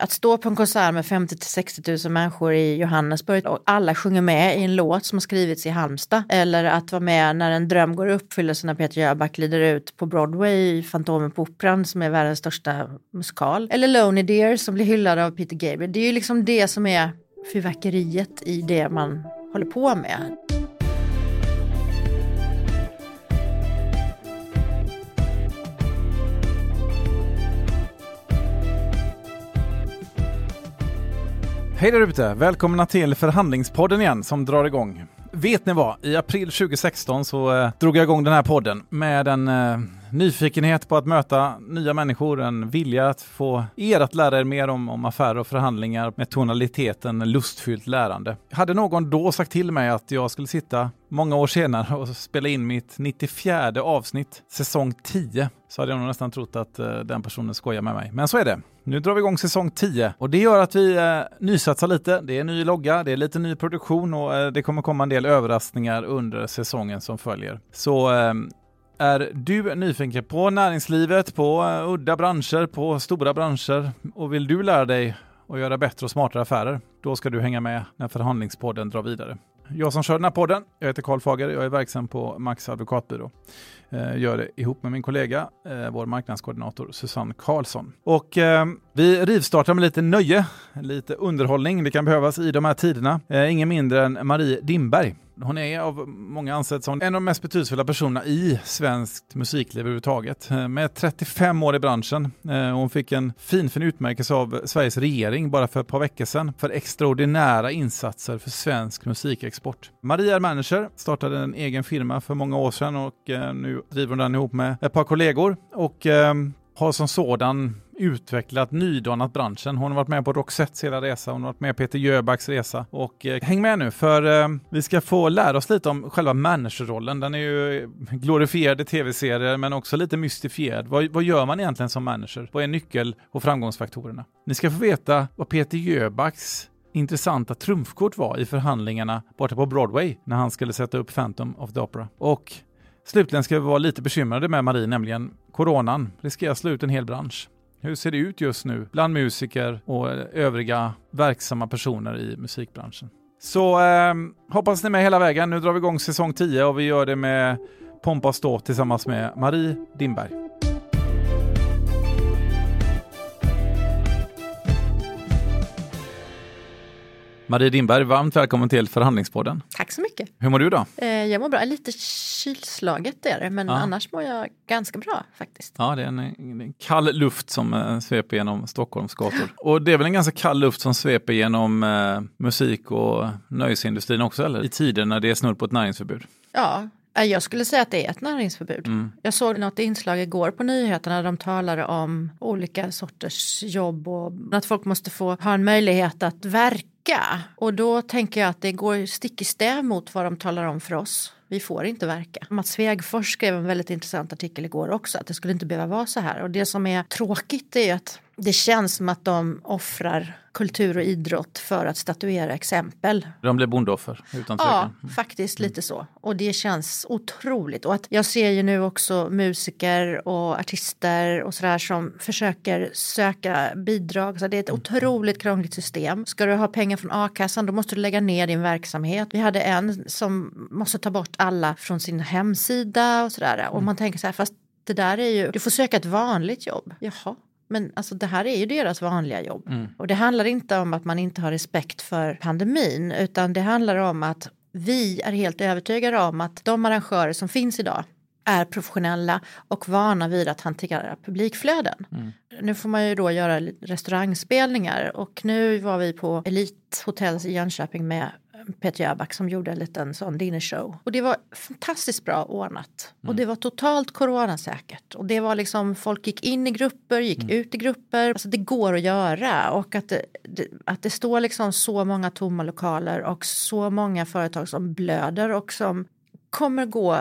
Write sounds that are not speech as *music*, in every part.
Att stå på en konsert med 50 till 60 000 människor i Johannesburg och alla sjunger med i en låt som har skrivits i Halmstad. Eller att vara med när en dröm går i uppfyllelse när Peter Jöback glider ut på Broadway i Fantomen på Operan som är världens största musikal. Eller Lonely Dear som blir hyllad av Peter Gabriel. Det är ju liksom det som är fyrverkeriet i det man håller på med. Hej där ute! Välkomna till Förhandlingspodden igen som drar igång. Vet ni vad? I april 2016 så eh, drog jag igång den här podden med en eh, nyfikenhet på att möta nya människor, en vilja att få er att lära er mer om, om affärer och förhandlingar med tonaliteten lustfyllt lärande. Hade någon då sagt till mig att jag skulle sitta många år senare och spela in mitt 94 avsnitt, säsong 10, så hade jag nog nästan trott att uh, den personen skojar med mig. Men så är det. Nu drar vi igång säsong 10 och det gör att vi uh, nysatsar lite. Det är ny logga, det är lite ny produktion och uh, det kommer komma en del överraskningar under säsongen som följer. Så är du nyfiken på näringslivet, på eh, udda branscher, på stora branscher och vill du lära dig att göra bättre och smartare affärer, då ska du hänga med när Förhandlingspodden drar vidare. Jag som kör den här podden, jag heter Karl Fager, jag är verksam på Max advokatbyrå. Jag gör det ihop med min kollega, eh, vår marknadskoordinator Susanne Karlsson. Och eh, vi rivstartar med lite nöje, lite underhållning. Det kan behövas i de här tiderna. Eh, ingen mindre än Marie Dimberg. Hon är av många ansedd som en av de mest betydelsefulla personerna i svenskt musikliv överhuvudtaget. Eh, med 35 år i branschen. Hon fick en fin, fin utmärkelse av Sveriges regering bara för ett par veckor sedan för extraordinära insatser för svensk musikexport. Marie är manager, startade en egen firma för många år sedan och nu driver hon den ihop med ett par kollegor och ehm, har som sådan utvecklat, nydanat branschen. Hon har varit med på Roxettes hela resa, hon har varit med på Peter Jöbacks resa. Och eh, häng med nu, för eh, vi ska få lära oss lite om själva managerrollen. Den är ju glorifierad i tv-serier, men också lite mystifierad. Vad, vad gör man egentligen som manager? Vad är nyckel och framgångsfaktorerna? Ni ska få veta vad Peter Jöbacks intressanta trumfkort var i förhandlingarna borta på Broadway när han skulle sätta upp Phantom of the Opera. Och slutligen ska vi vara lite bekymrade med Marie, nämligen coronan riskerar att slå ut en hel bransch. Hur ser det ut just nu bland musiker och övriga verksamma personer i musikbranschen? Så eh, hoppas ni är med hela vägen. Nu drar vi igång säsong 10 och vi gör det med pompa och stå tillsammans med Marie Dimberg. Marie Dimberg, varmt välkommen till Förhandlingspodden. Tack så mycket. Hur mår du då? Eh, jag mår bra, lite kylslaget är det, men ja. annars mår jag ganska bra faktiskt. Ja, det är en, en kall luft som eh, sveper genom Stockholms gator. Och det är väl en ganska kall luft som sveper genom eh, musik och nöjesindustrin också, eller? I tider när det är snudd på ett näringsförbud. Ja, jag skulle säga att det är ett näringsförbud. Mm. Jag såg något inslag igår på nyheterna där de talade om olika sorters jobb och att folk måste få ha en möjlighet att verka och då tänker jag att det går stick i stäv mot vad de talar om för oss. Vi får inte verka. Mats Svegfors skrev en väldigt intressant artikel igår också att det skulle inte behöva vara så här. Och det som är tråkigt är att det känns som att de offrar kultur och idrott för att statuera exempel. De blir bondoffer utan tvekan. Ja, mm. faktiskt lite så. Och det känns otroligt. Och att jag ser ju nu också musiker och artister och sådär som försöker söka bidrag. Så det är ett mm. otroligt krångligt system. Ska du ha pengar från a-kassan då måste du lägga ner din verksamhet. Vi hade en som måste ta bort alla från sin hemsida och sådär. Och mm. man tänker så här, fast det där är ju, du får söka ett vanligt jobb. Jaha, men alltså det här är ju deras vanliga jobb. Mm. Och det handlar inte om att man inte har respekt för pandemin utan det handlar om att vi är helt övertygade om att de arrangörer som finns idag är professionella och vana vid att hantera publikflöden. Mm. Nu får man ju då göra restaurangspelningar och nu var vi på Elite Hotels i Jönköping med Peter Jöback som gjorde en liten sån dinnershow. Och det var fantastiskt bra ordnat. Mm. Och det var totalt coronasäkert. Och det var liksom, folk gick in i grupper, gick mm. ut i grupper. Alltså det går att göra. Och att det, det, att det står liksom så många tomma lokaler och så många företag som blöder och som kommer gå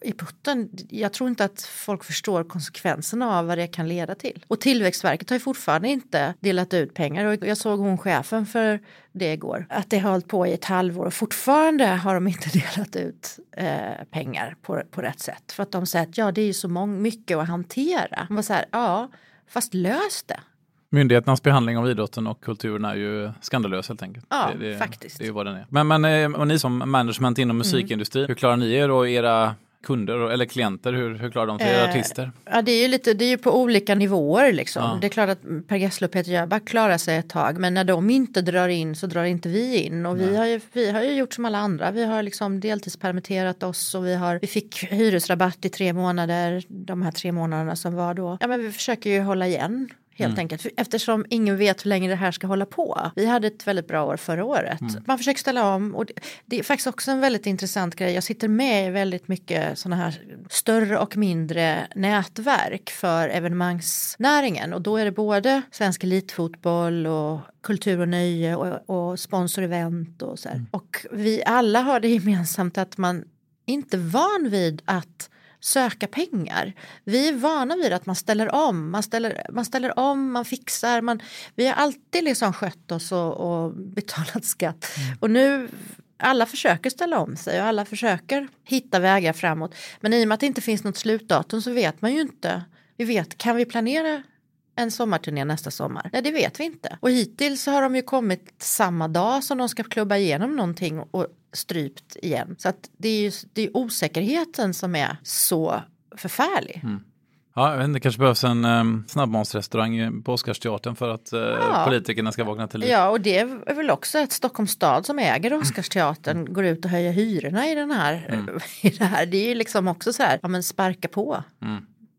i putten. Jag tror inte att folk förstår konsekvenserna av vad det kan leda till. Och Tillväxtverket har ju fortfarande inte delat ut pengar och jag såg hon chefen för det igår. Att det har hållit på i ett halvår och fortfarande har de inte *laughs* delat ut eh, pengar på, på rätt sätt. För att de säger att ja det är ju så mång, mycket att hantera. Man var så här, ja fast lös det. Myndigheternas behandling av idrotten och kulturen är ju skandalös helt enkelt. Ja, det, det, faktiskt. Det är ju vad den är. Men, men eh, och ni som management inom musikindustrin, hur klarar ni er och era kunder eller klienter, hur, hur klarar de sig, Eh, artister? Ja, det är ju lite, det är ju på olika nivåer liksom. Ja. Det är klart att Per Gessle och Peter Jöback klarar sig ett tag, men när de inte drar in så drar inte vi in. Och vi har, ju, vi har ju gjort som alla andra. Vi har liksom deltidspermitterat oss och vi, har, vi fick hyresrabatt i tre månader, de här tre månaderna som var då. Ja, men vi försöker ju hålla igen. Helt enkelt, För eftersom ingen vet hur länge det här ska hålla på. Vi hade ett väldigt bra år förra året. Man försöker ställa om och det, det är faktiskt också en väldigt intressant grej. Jag sitter med i väldigt mycket sådana här större och mindre nätverk för evenemangsnäringen och då är det både svensk elitfotboll och kultur och nöje och, och sponsorevent och så här. Och vi alla har det gemensamt att man inte är van vid att söka pengar. Vi är vana vid att man ställer om, man ställer, man ställer om, man fixar, man, vi har alltid liksom skött oss och, och betalat skatt. Och nu alla försöker ställa om sig och alla försöker hitta vägar framåt. Men i och med att det inte finns något slutdatum så vet man ju inte. Vi vet, kan vi planera en sommarturné nästa sommar? Nej, det vet vi inte. Och hittills har de ju kommit samma dag som de ska klubba igenom någonting och strypt igen. Så att det är ju det är osäkerheten som är så förfärlig. Ja, jag vet inte, det kanske behövs en um, snabbmatsrestaurang på Oscarsteatern för att eh, politikerna ska vakna till liv. Ja, och det är väl också att Stockholms stad som äger Oscarsteatern går ut och höjer hyrorna i den här. *laughs* I det, här. det är ju liksom också så här, ja men sparka på.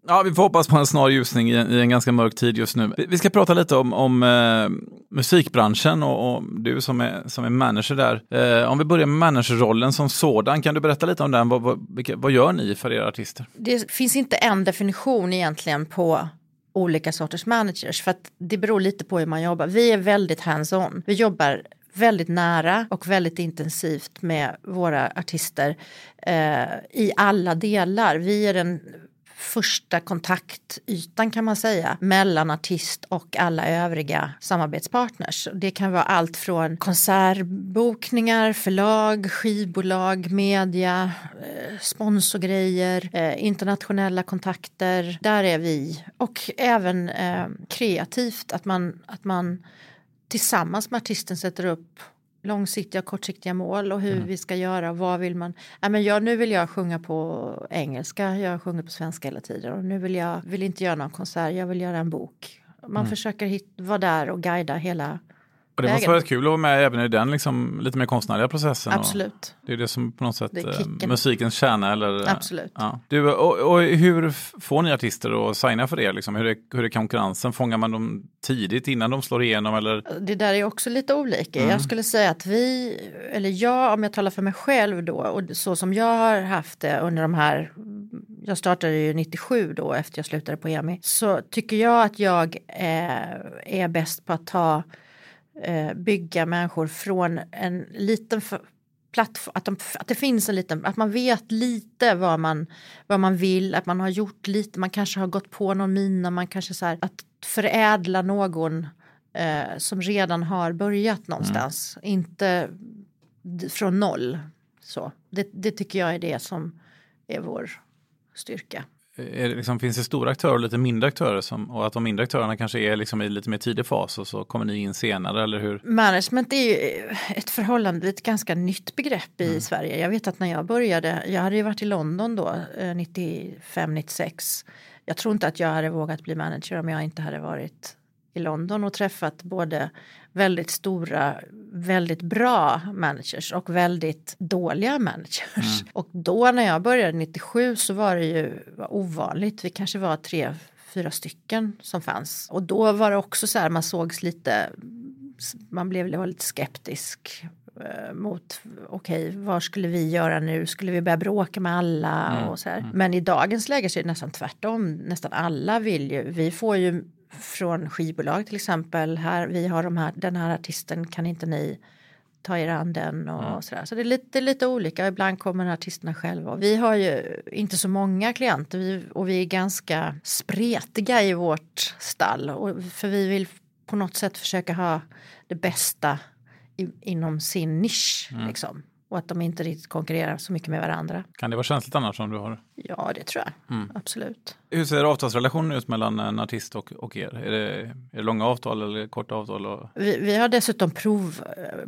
Ja, vi får hoppas på en snar ljusning i, en- i en ganska mörk tid just nu. Vi- ska prata lite om, om eh, musikbranschen och, och du som är, som är manager där. Eh, om vi börjar med managerrollen som sådan, kan du berätta lite om den? Vad, vad, vilka, vad gör ni för era artister? Det finns inte en definition egentligen på olika sorters managers för att det beror lite på hur man jobbar. Vi är väldigt hands-on. Vi jobbar väldigt nära och väldigt intensivt med våra artister eh, i alla delar. Vi är den första kontaktytan kan man säga mellan artist och alla övriga samarbetspartners. Det kan vara allt från konsertbokningar, förlag, skivbolag, media, eh, sponsorgrejer, eh, internationella kontakter. Där är vi. Och även eh, kreativt, att man, att man tillsammans med artisten sätter upp långsiktiga och kortsiktiga mål och hur vi ska göra. Vad vill man? Ja, men jag, nu vill jag sjunga på engelska. Jag sjunger på svenska hela tiden och nu vill jag vill inte göra någon konsert. Jag vill göra en bok. Man försöker hit, vara där och guida hela Och det måste vägen. vara rätt kul att vara med även i den liksom, lite mer konstnärliga processen. Absolut. det är det som på något sätt är eh, musikens kärna. Eller, eh, Absolut. Ja. Du, och, och hur får ni artister att signa för det? Liksom? Hur, är, hur är konkurrensen? Fångar man dem tidigt innan de slår igenom? Eller? Det där är också lite olika. Jag skulle säga att vi, eller jag om jag talar för mig själv då och så som jag har haft det under de här jag startade ju 97 då efter jag slutade på EMI. Så tycker jag att jag eh, är bäst på att ta, eh, bygga människor från en liten plattform, att, de, att det finns en liten, att man vet lite vad man, vad man vill, att man har gjort lite, man kanske har gått på någon mina, man kanske så här, att förädla någon eh, som redan har börjat någonstans, inte från noll. Så. Det, det tycker jag är det som är vår styrka. Är det liksom, finns det stora aktörer och lite mindre aktörer? Som, och att de mindre aktörerna kanske är liksom i lite mer tidig fas och så kommer ni in senare? Eller hur? Management är ju ett förhållande, ett ganska nytt begrepp i Sverige. Jag vet att när jag började, jag hade ju varit i London då, eh, 95-96. Jag tror inte att jag hade vågat bli manager om jag inte hade varit i London och träffat både väldigt stora, väldigt bra managers och väldigt dåliga managers. Och då när jag började 97 så var det ju ovanligt, vi kanske var tre, fyra stycken som fanns. Och då var det också så här, man sågs lite man blev lite skeptisk eh, mot okej, vad skulle vi göra nu? Skulle vi börja bråka med alla och så här. Men i dagens läge så är det nästan tvärtom. Nästan alla vill ju. Vi får ju från skivbolag till exempel. Här, vi har de här, den här artisten, kan inte ni ta er an den och sådär. Så det är lite, lite olika. Ibland kommer artisterna själva. Vi har ju inte så många klienter vi, och vi är ganska spretiga i vårt stall. Och, för vi vill på något sätt försöka ha det bästa i, inom sin nisch. Liksom. Och att de inte riktigt konkurrerar så mycket med varandra. Kan det vara känsligt annars om du har? Ja, det tror jag. Mm. Absolut. Hur ser avtalsrelationen ut mellan en artist och, och er? Är det, är det långa avtal eller korta avtal? Och... Vi, vi, har dessutom prov,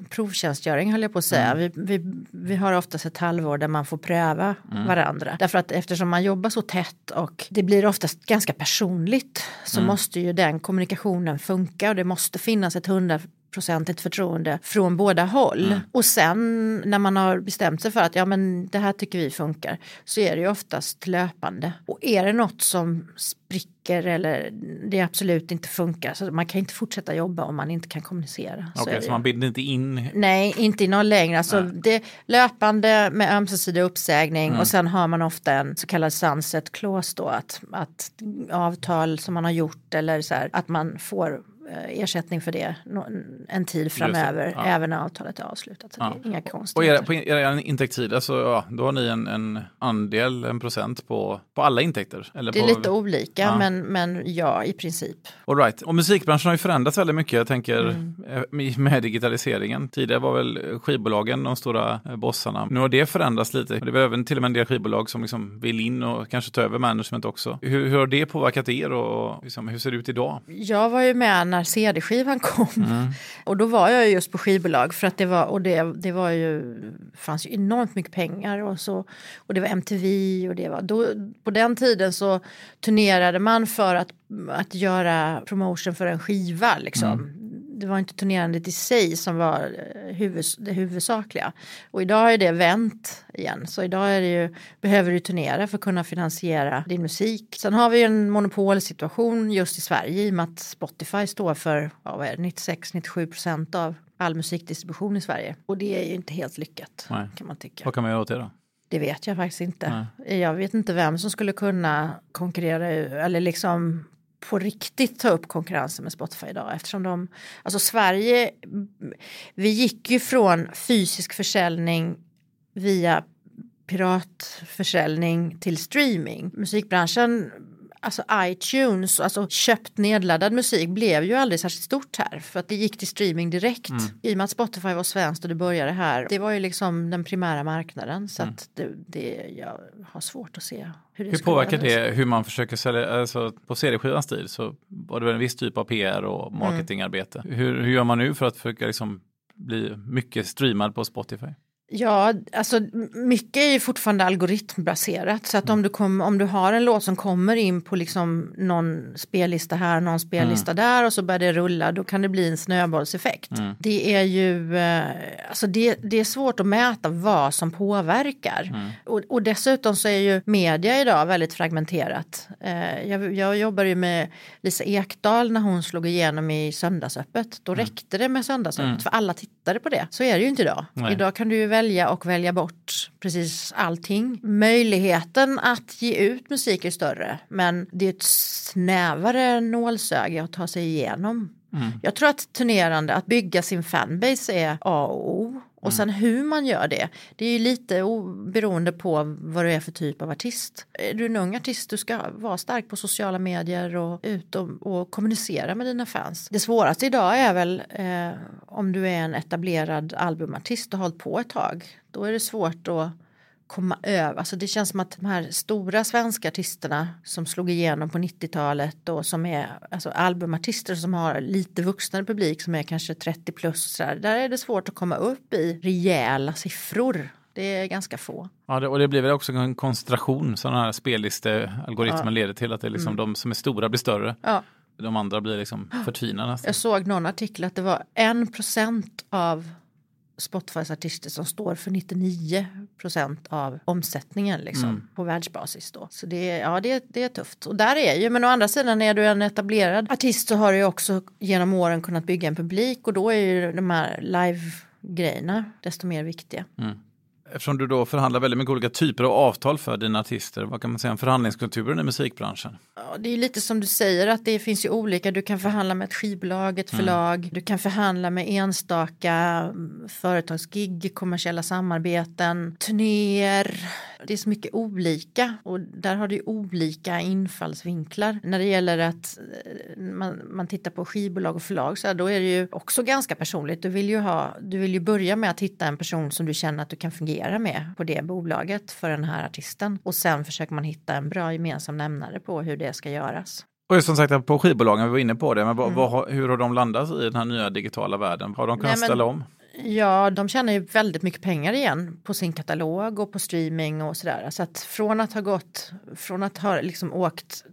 provtjänstgöring höll jag på att säga. Mm. Vi, vi, vi har oftast ett halvår där man får pröva mm. varandra. Därför att eftersom man jobbar så tätt och det blir oftast ganska personligt så mm. måste ju den kommunikationen funka och det måste finnas ett hundra procentigt förtroende från båda håll. Mm. Och sen när man har bestämt sig för att ja men det här tycker vi funkar så är det ju oftast löpande. Och är det något som spricker eller det absolut inte funkar så man kan inte fortsätta jobba om man inte kan kommunicera. Okej, okay, så, så man binder inte in? Nej, inte i någon längre. Alltså det löpande med ömsesidig uppsägning mm. och sen har man ofta en så kallad sunset clause då att, att avtal som man har gjort eller så här att man får ersättning för det en tid framöver, ja. även när avtalet är avslutat. Så ja. det är inga konstigheter. Och på er intäktstid, alltså, ja, då har ni en, en, andel, en procent på, på alla intäkter? Eller det är på, lite olika, ja. Men, men ja, i princip. All right. Och musikbranschen har ju förändrats väldigt mycket, jag tänker, mm. Eh, med digitaliseringen. Tidigare var väl skivbolagen de stora eh, bossarna. Nu har det förändrats lite. Det är väl även till och med en del skivbolag som liksom vill in och kanske ta över management också. Hur, hur har det påverkat er och liksom, hur ser det ut idag? Jag var ju med när CD-skivan kom. Mm. Och då var jag just på skivbolag för att det var, och det, det var ju, fanns ju enormt mycket pengar och så. Och det var MTV och det var, då, på den tiden så turnerade man för att, att göra promotion för en skiva liksom. Mm det var inte turnerandet i sig som var eh, huvud, det huvudsakliga. Och idag är det vänt igen. Så idag är det ju, behöver du turnera för att kunna finansiera din musik. Sen har vi en monopolsituation just i Sverige i och med att Spotify står för ja, 96-97 procent av all musikdistribution i Sverige. Och det är ju inte helt lyckat Nej. kan man tycka. Vad kan man göra åt det då? Det vet jag faktiskt inte. Nej. Jag vet inte vem som skulle kunna konkurrera eller liksom på riktigt ta upp konkurrensen med Spotify idag eftersom de, alltså Sverige, vi gick ju från fysisk försäljning via piratförsäljning till streaming. Musikbranschen alltså iTunes, alltså köpt nedladdad musik blev ju aldrig särskilt stort här för att det gick till streaming direkt. Mm. I och med att Spotify var svenskt och det började här. Det var ju liksom den primära marknaden så mm. att det, det, jag har svårt att se hur Hur påverkar det hur man försöker sälja, alltså på CD-skivans tid så var det väl en viss typ av PR och mm. marketingarbete. Mm. Hur, hur gör man nu för att försöka liksom bli mycket streamad på Spotify? Ja, alltså mycket är ju fortfarande algoritmbaserat så att om du, kom, om du har en låt som kommer in på liksom någon spellista här, någon spellista mm. där och så börjar det rulla, då kan det bli en snöbollseffekt. Mm. Det är ju, eh, alltså det, det är svårt att mäta vad som påverkar. Mm. Och, och, dessutom så är ju media idag väldigt fragmenterat. Eh, jag, jag jobbar ju med Lisa Ekdahl när hon slog igenom i Söndagsöppet. Då mm. räckte det med Söndagsöppet mm. för alla tittade på det. Så är det ju inte idag. Nej. Idag kan du ju välja och välja bort precis allting. Möjligheten att ge ut musik är större men det är ett snävare nålsöga att ta sig igenom. Mm. Jag tror att turnerande, att bygga sin fanbase är A och O. Och mm. sen hur man gör det, det är ju lite beroende på vad du är för typ av artist. Är du en ung artist, du ska vara stark på sociala medier och ut och, och kommunicera med dina fans. Det svåraste idag är väl eh, om du är en etablerad albumartist och har hållit på ett tag. Då är det svårt att komma över. Alltså det känns som att de här stora svenska artisterna som slog igenom på 90-talet och som är alltså albumartister som har lite vuxnare publik som är kanske 30 plus. Så där, där är det svårt att komma upp i rejäla siffror. Det är ganska få. Ja, det, och det blir väl också en koncentration som den här spellistealgoritmen ja. leder till att det är liksom mm. de som är stora blir större. Ja. De andra blir liksom förtvinade. Jag såg någon artikel att det var en procent av Spotifys artister som står för 99 procent av omsättningen liksom, mm. på världsbasis. Då. Så det, ja, det, det är tufft. Och där är ju, men å andra sidan är du en etablerad artist så har du ju också genom åren kunnat bygga en publik och då är ju de här live-grejerna desto mer viktiga. Mm. Eftersom du då förhandlar väldigt mycket olika typer av avtal för dina artister, vad kan man säga om förhandlingskulturen i musikbranschen? Ja, det är lite som du säger att det finns ju olika, du kan förhandla med ett skivbolag, ett mm. förlag, mm. du kan förhandla med enstaka mm, företagsgig, kommersiella samarbeten, turnéer. Det är så mycket olika och där har du olika infallsvinklar. När det gäller att eh, man, man tittar på skivbolag och förlag så här, då är det ju också ganska personligt. Du vill ju, ha, du vill ju börja med att hitta en person som du känner att du kan fungera med på det bolaget för den här artisten och sen försöker man hitta en bra gemensam nämnare på hur det ska göras. Och som sagt på skivbolagen, vi var inne på det, men mm. vad, hur har de landat i den här nya digitala världen? Har de kunnat Nej, men, ställa om? Ja, de tjänar ju väldigt mycket pengar igen på sin katalog och på streaming och sådär. Så att från att ha gått, från att ha liksom åkt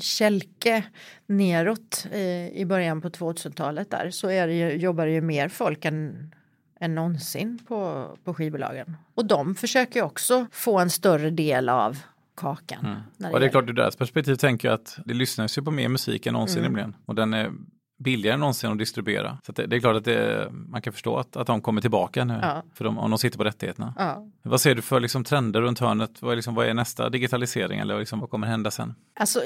kälke neråt i, i början på 2000-talet där så är det ju, jobbar det ju mer folk än, än någonsin på, på skivbolagen. Och de försöker också få en större del av kakan. Mm. Det och det är klart, ur deras perspektiv tänker jag att det lyssnas ju på mer musik än någonsin mm. nämligen. Och den är billigare än någonsin att distribuera. Så det, det, är klart att det, man kan förstå att, att de kommer tillbaka nu, ja. för de, om de sitter på rättigheterna. Ja. Vad ser du för liksom, trender runt hörnet? Vad är, liksom, vad är nästa digitalisering eller liksom, vad kommer hända sen? Alltså,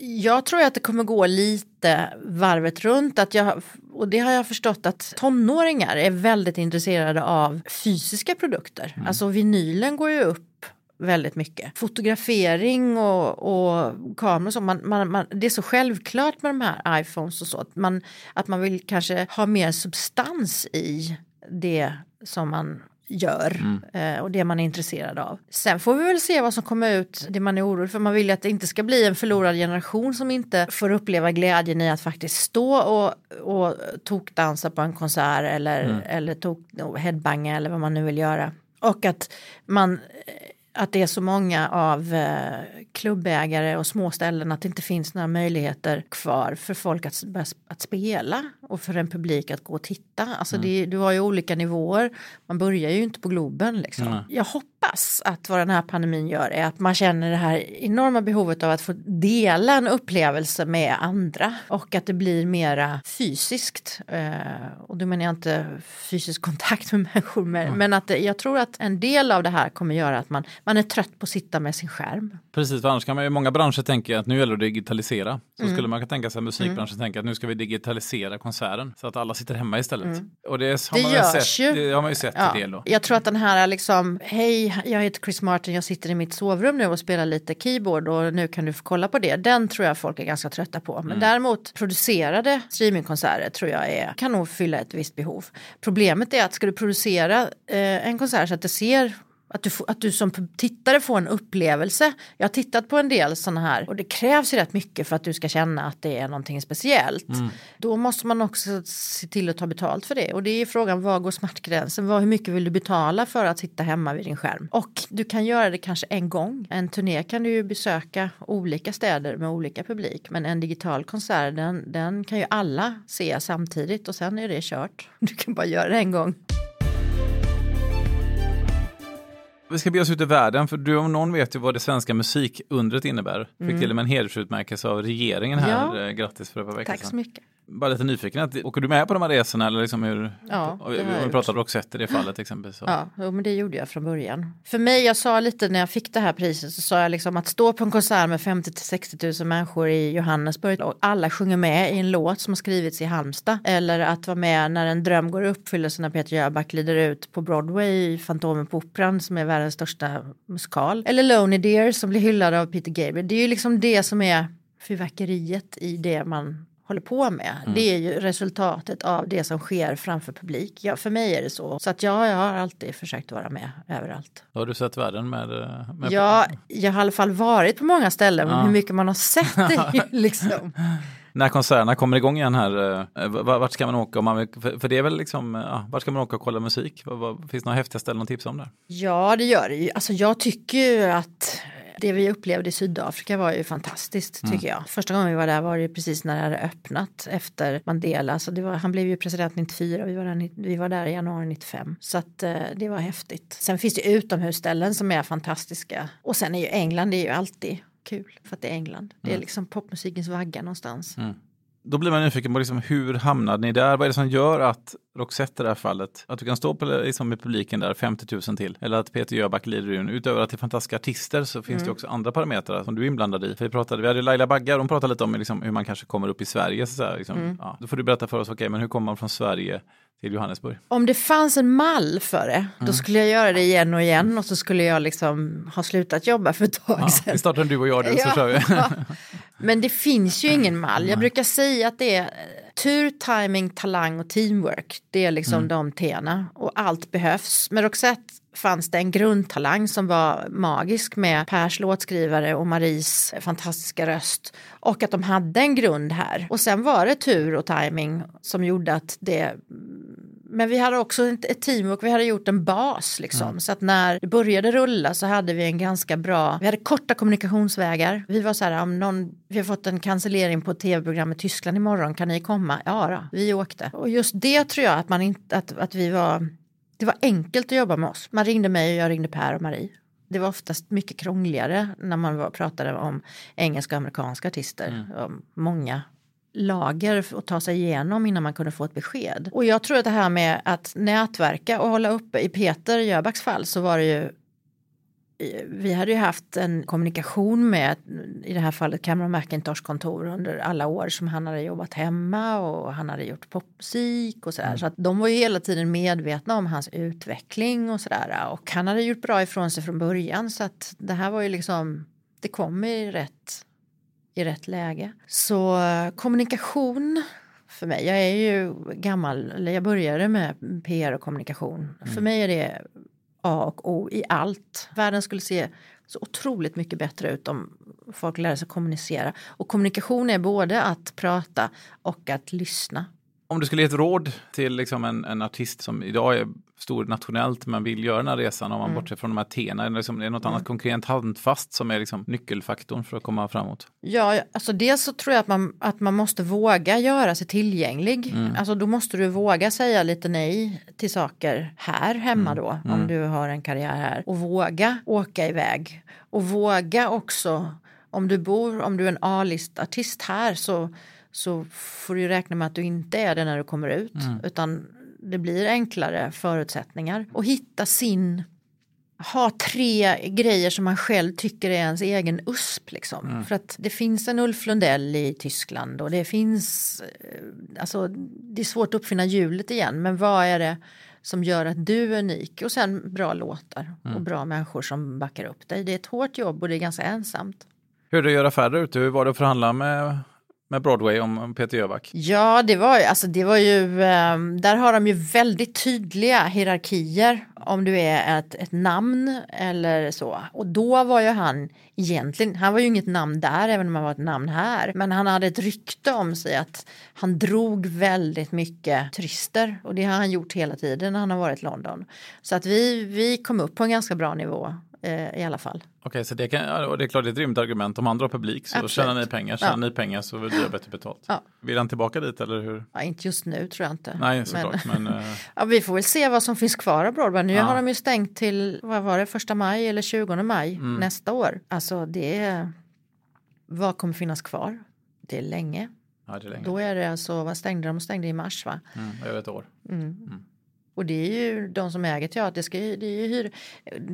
jag tror att det kommer gå lite varvet runt. Att jag, och det har jag förstått att tonåringar är väldigt intresserade av fysiska produkter. Mm. Alltså vinylen går ju upp väldigt mycket. Fotografering och, och kameror så, man, man, man, det är så självklart med de här iPhones och så att man, att man vill kanske ha mer substans i det som man gör mm. eh, och det man är intresserad av. Sen får vi väl se vad som kommer ut, det man är orolig för. Man vill ju att det inte ska bli en förlorad generation som inte får uppleva glädjen i att faktiskt stå och, och tokdansa på en konsert eller, mm. eller tok, headbanga eller vad man nu vill göra. Och att man att det är så många av eh, klubbägare och småställen att det inte finns några möjligheter kvar för folk att, att spela och för en publik att gå och titta. Alltså mm. det, du har ju olika nivåer. Man börjar ju inte på Globen. Liksom. Mm. Jag hoppas att vad den här pandemin gör är att man känner det här enorma behovet av att få dela en upplevelse med andra och att det blir mera fysiskt. Eh, och då menar jag inte fysisk kontakt med *laughs* människor mm. men att jag tror att en del av det här kommer göra att man, man är trött på att sitta med sin skärm. Precis, för annars kan man ju många branscher tänka att nu gäller det att digitalisera. Så mm. skulle man kunna tänka sig musikbranschen mm. tänka att nu ska vi digitalisera konserten så att alla sitter hemma istället. Mm. Och det, har det man görs sett, ju. Det har man ju sett ja. del då. Jag tror att den här liksom, hej, jag heter Chris Martin, jag sitter i mitt sovrum nu och spelar lite keyboard och nu kan du få kolla på det. Den tror jag folk är ganska trötta på. Men mm. däremot producerade streamingkonserter tror jag är, kan nog fylla ett visst behov. Problemet är att ska du producera eh, en konsert så att det ser att du, att du som tittare får en upplevelse. Jag har tittat på en del sådana här och det krävs ju rätt mycket för att du ska känna att det är någonting speciellt. Mm. Då måste man också se till att ta betalt för det och det är frågan var går smärtgränsen? Vad, hur mycket vill du betala för att sitta hemma vid din skärm? Och du kan göra det kanske en gång. En turné kan du ju besöka olika städer med olika publik men en digital konsert den, den kan ju alla se samtidigt och sen är det kört. Du kan bara göra det en gång. Vi ska be oss ut i världen, för du om någon vet ju vad det svenska musikundret innebär. Fick mm. till och med en hedersutmärkelse av regeringen här. Ja. Eh, grattis för ett par veckor Tack så mycket bara lite nyfiken, åker du med på de här resorna eller liksom hur? Ja, det har vi pratat Roxette i det fallet exempelvis. Så. Ja, men det gjorde jag från början. För mig, jag sa lite när jag fick det här priset så sa jag liksom att stå på en konsert med 50 till 60 000 människor i Johannesburg och alla sjunger med i en låt som har skrivits i Halmstad. Eller att vara med när en dröm går i uppfyllelse när Peter Jöback glider ut på Broadway i Fantomen på Operan som är världens största musikal. Eller Lonely Dear som blir hyllad av Peter Gabriel. Det är ju liksom det som är fyrverkeriet i det man håller på med. Mm. Det är ju resultatet av det som sker framför publik. Ja, för mig är det så. Så att ja, jag har alltid försökt vara med överallt. Har du sett världen med? Eh, med ja, jag har i alla fall varit på många ställen. Men hur mycket man har sett det *laughs* liksom. När konserterna kommer igång igen här, eh, vart ska man åka? Om man vill, för det är väl liksom, ja, vart ska man åka och kolla musik? Finns det några häftiga ställen att tipsa om där? Ja, det gör det ju. Alltså jag tycker ju att det vi upplevde i Sydafrika var ju fantastiskt mm. tycker jag. Första gången vi var där var det precis när det hade öppnat efter Mandela. Så var, han blev ju president 94 och vi var där, vi var där i januari 95. Så att eh, det var häftigt. Sen finns det utomhusställen som är fantastiska. Och sen är ju England det är ju alltid kul för att det är England. Det är mm. liksom popmusikens vagga någonstans. Mm. då blir man nyfiken på liksom, hur hamnade ni där? Vad är det som gör att Roxette i det här fallet, att du kan stå på, liksom, med publiken där 50 000 till, eller att Peter Jöback lider in. Utöver att det är fantastiska artister så finns mm. det också andra parametrar som du är inblandad i. För vi, pratade, vi hade Laila Baggar, hon pratade lite om liksom, hur man kanske kommer upp i Sverige. Så här, liksom, mm. ja, då får du berätta för oss, okej, okay, men hur kommer man från Sverige till Johannesburg. Om det fanns en mall för det, mm. då skulle jag göra det igen och igen och så skulle jag liksom ha slutat jobba för ett tag ja, sedan. Vi startar du och jag det, så kör vi. *laughs* Men det finns ju ingen mall. Jag brukar säga att det är tur, timing, talang och teamwork. Det är liksom mm. de tena och allt behövs. Med Roxette fanns det en grundtalang som var magisk med Pers låtskrivare och Maries fantastiska röst och att de hade en grund här. Och sen var det tur och timing som gjorde att det men vi hade också ett teamwork, vi hade gjort en bas liksom. Mm. Så att när det började rulla så hade vi en ganska bra, vi hade korta kommunikationsvägar. Vi var så här, om någon, vi har fått en cancellering på tv-programmet Tyskland imorgon, kan ni komma? Ja då, vi åkte. Och just det tror jag att man inte, att, att vi var, det var enkelt att jobba med oss. Man ringde mig och jag ringde Per och Marie. Det var oftast mycket krångligare när man var, pratade om engelska och amerikanska artister. Mm. Många lager att ta sig igenom innan man kunde få ett besked. Och jag tror att det här med att nätverka och hålla uppe, i Peter Jöbacks fall så var det ju vi hade ju haft en kommunikation med, i det här fallet Cameron McIntosh kontor under alla år som han hade jobbat hemma och han hade gjort popmusik och sådär. Mm. Så att de var ju hela tiden medvetna om hans utveckling och sådär. Och han hade gjort bra ifrån sig från början så att det här var ju liksom, det kom i rätt i rätt läge. Så kommunikation för mig, jag är ju gammal, eller jag började med PR och kommunikation. Mm. För mig är det A och O i allt. Världen skulle se så otroligt mycket bättre ut om folk lärde sig kommunicera. Och kommunikation är både att prata och att lyssna. Om du skulle ge ett råd till liksom en, en artist som idag är stor nationellt men vill göra den här resan om man mm. bortser från de här tena, liksom, är det något mm. annat konkret handfast som är liksom nyckelfaktorn för att komma framåt? Ja, alltså dels så tror jag att man, att man måste våga göra sig tillgänglig. Mm. Alltså då måste du våga säga lite nej till saker här hemma mm. då, om mm. du har en karriär här. Och våga åka iväg. Och våga också, om du bor, om du är en A-listartist här så så får du räkna med att du inte är det när du kommer ut. Mm. Utan det blir enklare förutsättningar. Och hitta sin ha tre grejer som man själv tycker är ens egen USP. Liksom. Mm. För att det finns en Ulf Lundell i Tyskland och det finns, eh, alltså det är svårt att uppfinna hjulet igen, men vad är det som gör att du är unik? Och sen bra låtar mm. och bra människor som backar upp dig. Det är ett hårt jobb och det är ganska ensamt. Hur är det att göra affärer ute? Hur var det att förhandla med med Broadway om Peter Jöback? Ja, det var, alltså, det var ju, ehm, där har de ju väldigt tydliga hierarkier om du är ett, ett namn eller så. Och då var ju han egentligen, han var ju inget namn där även om han var ett namn här. Men han hade ett rykte om sig att han drog väldigt mycket turister och det har han gjort hela tiden när han har varit i London. Så att vi, vi kom upp på en ganska bra nivå eh, i alla fall. Okej, så det, kan, och det är klart det är ett rimligt argument. Om andra har publik så Absolut. tjänar ni pengar, tjänar ja. ni pengar så vill du ha bättre betalt. Ja. Vill han tillbaka dit eller hur? Ja, inte just nu tror jag inte. Nej, såklart. Men, men, *laughs* uh... ja, vi får väl se vad som finns kvar av Broadway. Nu ja. har de ju stängt till, vad var det, första maj eller 20 maj mm. nästa år. Alltså det är, vad kommer finnas kvar? Det är länge. Ja, det är länge. Då är det alltså, vad stängde de? De stängde i mars va? Mm, över ett år. Mm. Mm. Och det är ju de som äger teater, det, ska, det, är ju hyr,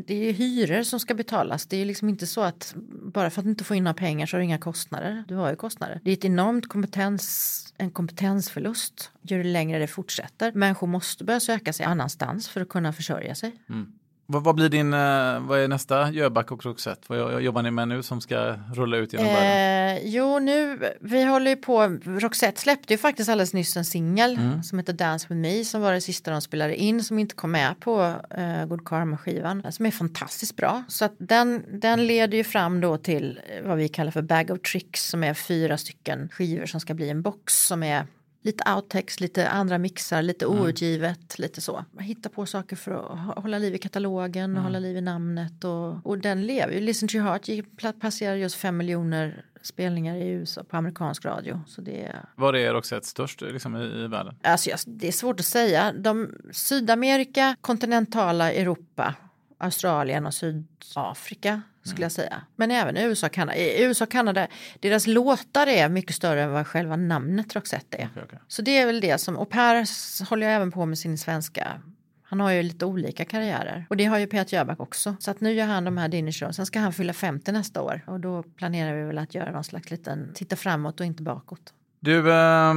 det är hyror som ska betalas. Det är liksom inte så att bara för att du inte får in några pengar så har du inga kostnader. Du har ju kostnader. Det är ett enormt kompetens, en kompetensförlust ju längre det fortsätter. Människor måste börja söka sig annanstans för att kunna försörja sig. Mm. Vad, vad, blir din, eh, vad är nästa Jöback och Roxette? Vad jobbar ni med nu som ska rulla ut genom eh, världen? Jo, nu, vi håller ju på, Roxette släppte ju faktiskt alldeles nyss en singel mm. som heter Dance with me som var det sista de spelade in som inte kom med på uh, Good Karma skivan som är fantastiskt bra. Så att den, den leder ju fram då till vad vi kallar för Bag of Tricks som är fyra stycken skivor som ska bli en box som är lite outtext, lite andra mixar, lite mm. outgivet, lite så. Hitta på saker för att hålla liv i katalogen och mm. hålla liv i namnet och, och den lever ju. Listen to your heart passerar just fem miljoner spelningar i USA på amerikansk radio. Så det Var är också ett störst liksom, i, i världen? Alltså, det är svårt att säga. De, Sydamerika, kontinentala Europa Australien och Sydafrika skulle jag säga. Men även USA och Kanada. I USA och Kanada, deras låtar är mycket större än vad själva namnet Roxette är. Okej, okej. Så det är väl det som, och Per håller ju även på med sin svenska. Han har ju lite olika karriärer. Och det har ju Peter Jöback också. Så att nu gör han de här dinnershow. Sen ska han fylla 50 nästa år. Och då planerar vi väl att göra någon slags liten, titta framåt och inte bakåt. Du, eh,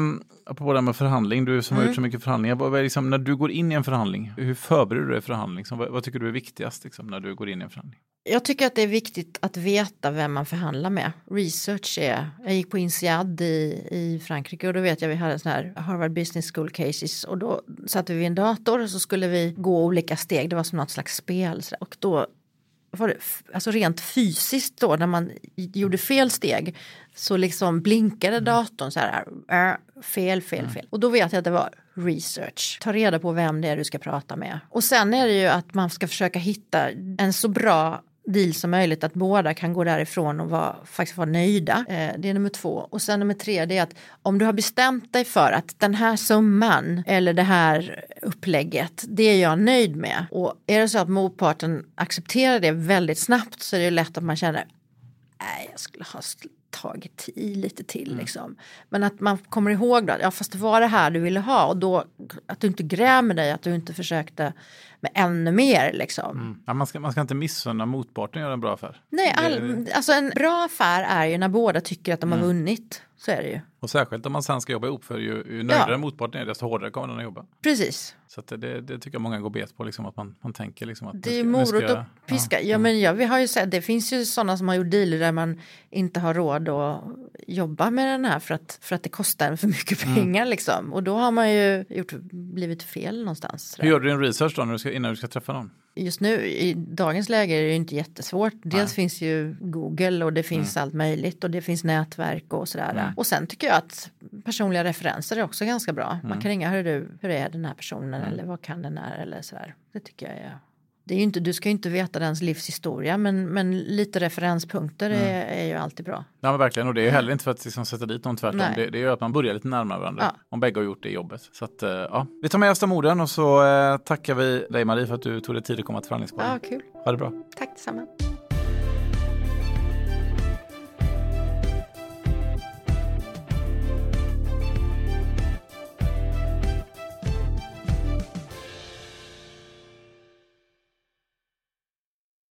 apropå det här med förhandling, du som har Mm. gjort så mycket förhandlingar, vad är liksom, när du går in i en förhandling, hur förbereder du dig för förhandling? Liksom, vad, vad tycker du är viktigast liksom, när du går in i en förhandling? Jag tycker att det är viktigt att veta vem man förhandlar med. Research är, jag gick på INSEAD i, i Frankrike och då vet jag vi hade en sån här Harvard Business School cases och då satte vi vid en dator och så skulle vi gå olika steg, det var som något slags spel. Och då var det alltså rent fysiskt då när man gjorde fel steg så liksom blinkade datorn så här äh, fel, fel, fel. Och då vet jag att det var research. Ta reda på vem det är du ska prata med. Och sen är det ju att man ska försöka hitta en så bra deal som möjligt att båda kan gå därifrån och vara, faktiskt vara nöjda. Eh, det är nummer två. Och sen nummer tre det är att om du har bestämt dig för att den här summan eller det här upplägget det är jag nöjd med. Och är det så att motparten accepterar det väldigt snabbt så är det lätt att man känner nej jag skulle ha tagit i lite till liksom. Men att man kommer ihåg då, ja fast det var det här du ville ha och då att du inte grämer dig, att du inte försökte med ännu mer liksom. Ja, man, ska, man ska inte missunna motparten göra en bra affär. Nej, all, alltså en bra affär är ju när båda tycker att de har vunnit. Så är det ju. Och särskilt om man sen ska jobba ihop, för ju, ju nöjdare Ja. motparten är, desto hårdare kommer den att jobba. Precis. Så det, det, tycker jag många går bet på, liksom, att man, man tänker liksom att Det är ska- morot jag- och piska. Ja, men ja, vi har ju sett, det finns ju sådana som har gjort dealer där man inte har råd att jobba med den här för att, för att det kostar för mycket Mm. pengar liksom. Och då har man ju gjort, blivit fel någonstans. Hur gör du din research då när du ska, innan du ska träffa någon? Just nu i dagens läge är det ju inte jättesvårt. Dels finns ju Google och det finns Mm. allt möjligt och det finns nätverk och sådär. Och sen tycker jag att personliga referenser är också ganska bra. Mm. Man kan ringa, hur du, hur är den här personen eller vad kan den här eller sådär. Det tycker jag är det är ju inte, du ska ju inte veta dens livshistoria men, men lite referenspunkter Mm. är, är ju alltid bra. Ja men verkligen, och det är ju heller inte för att liksom sätta dit någon tvärtom. Det, det gör att man börjar lite närmare varandra. Ja. Om bägge har gjort det jobbet. Så att, eh, ja. Vi tar med oss de orden och så eh, tackar vi dig Marie för att du tog dig tid att komma till förhandlingspodden. Ja, kul. Ha det bra. Tack detsamma.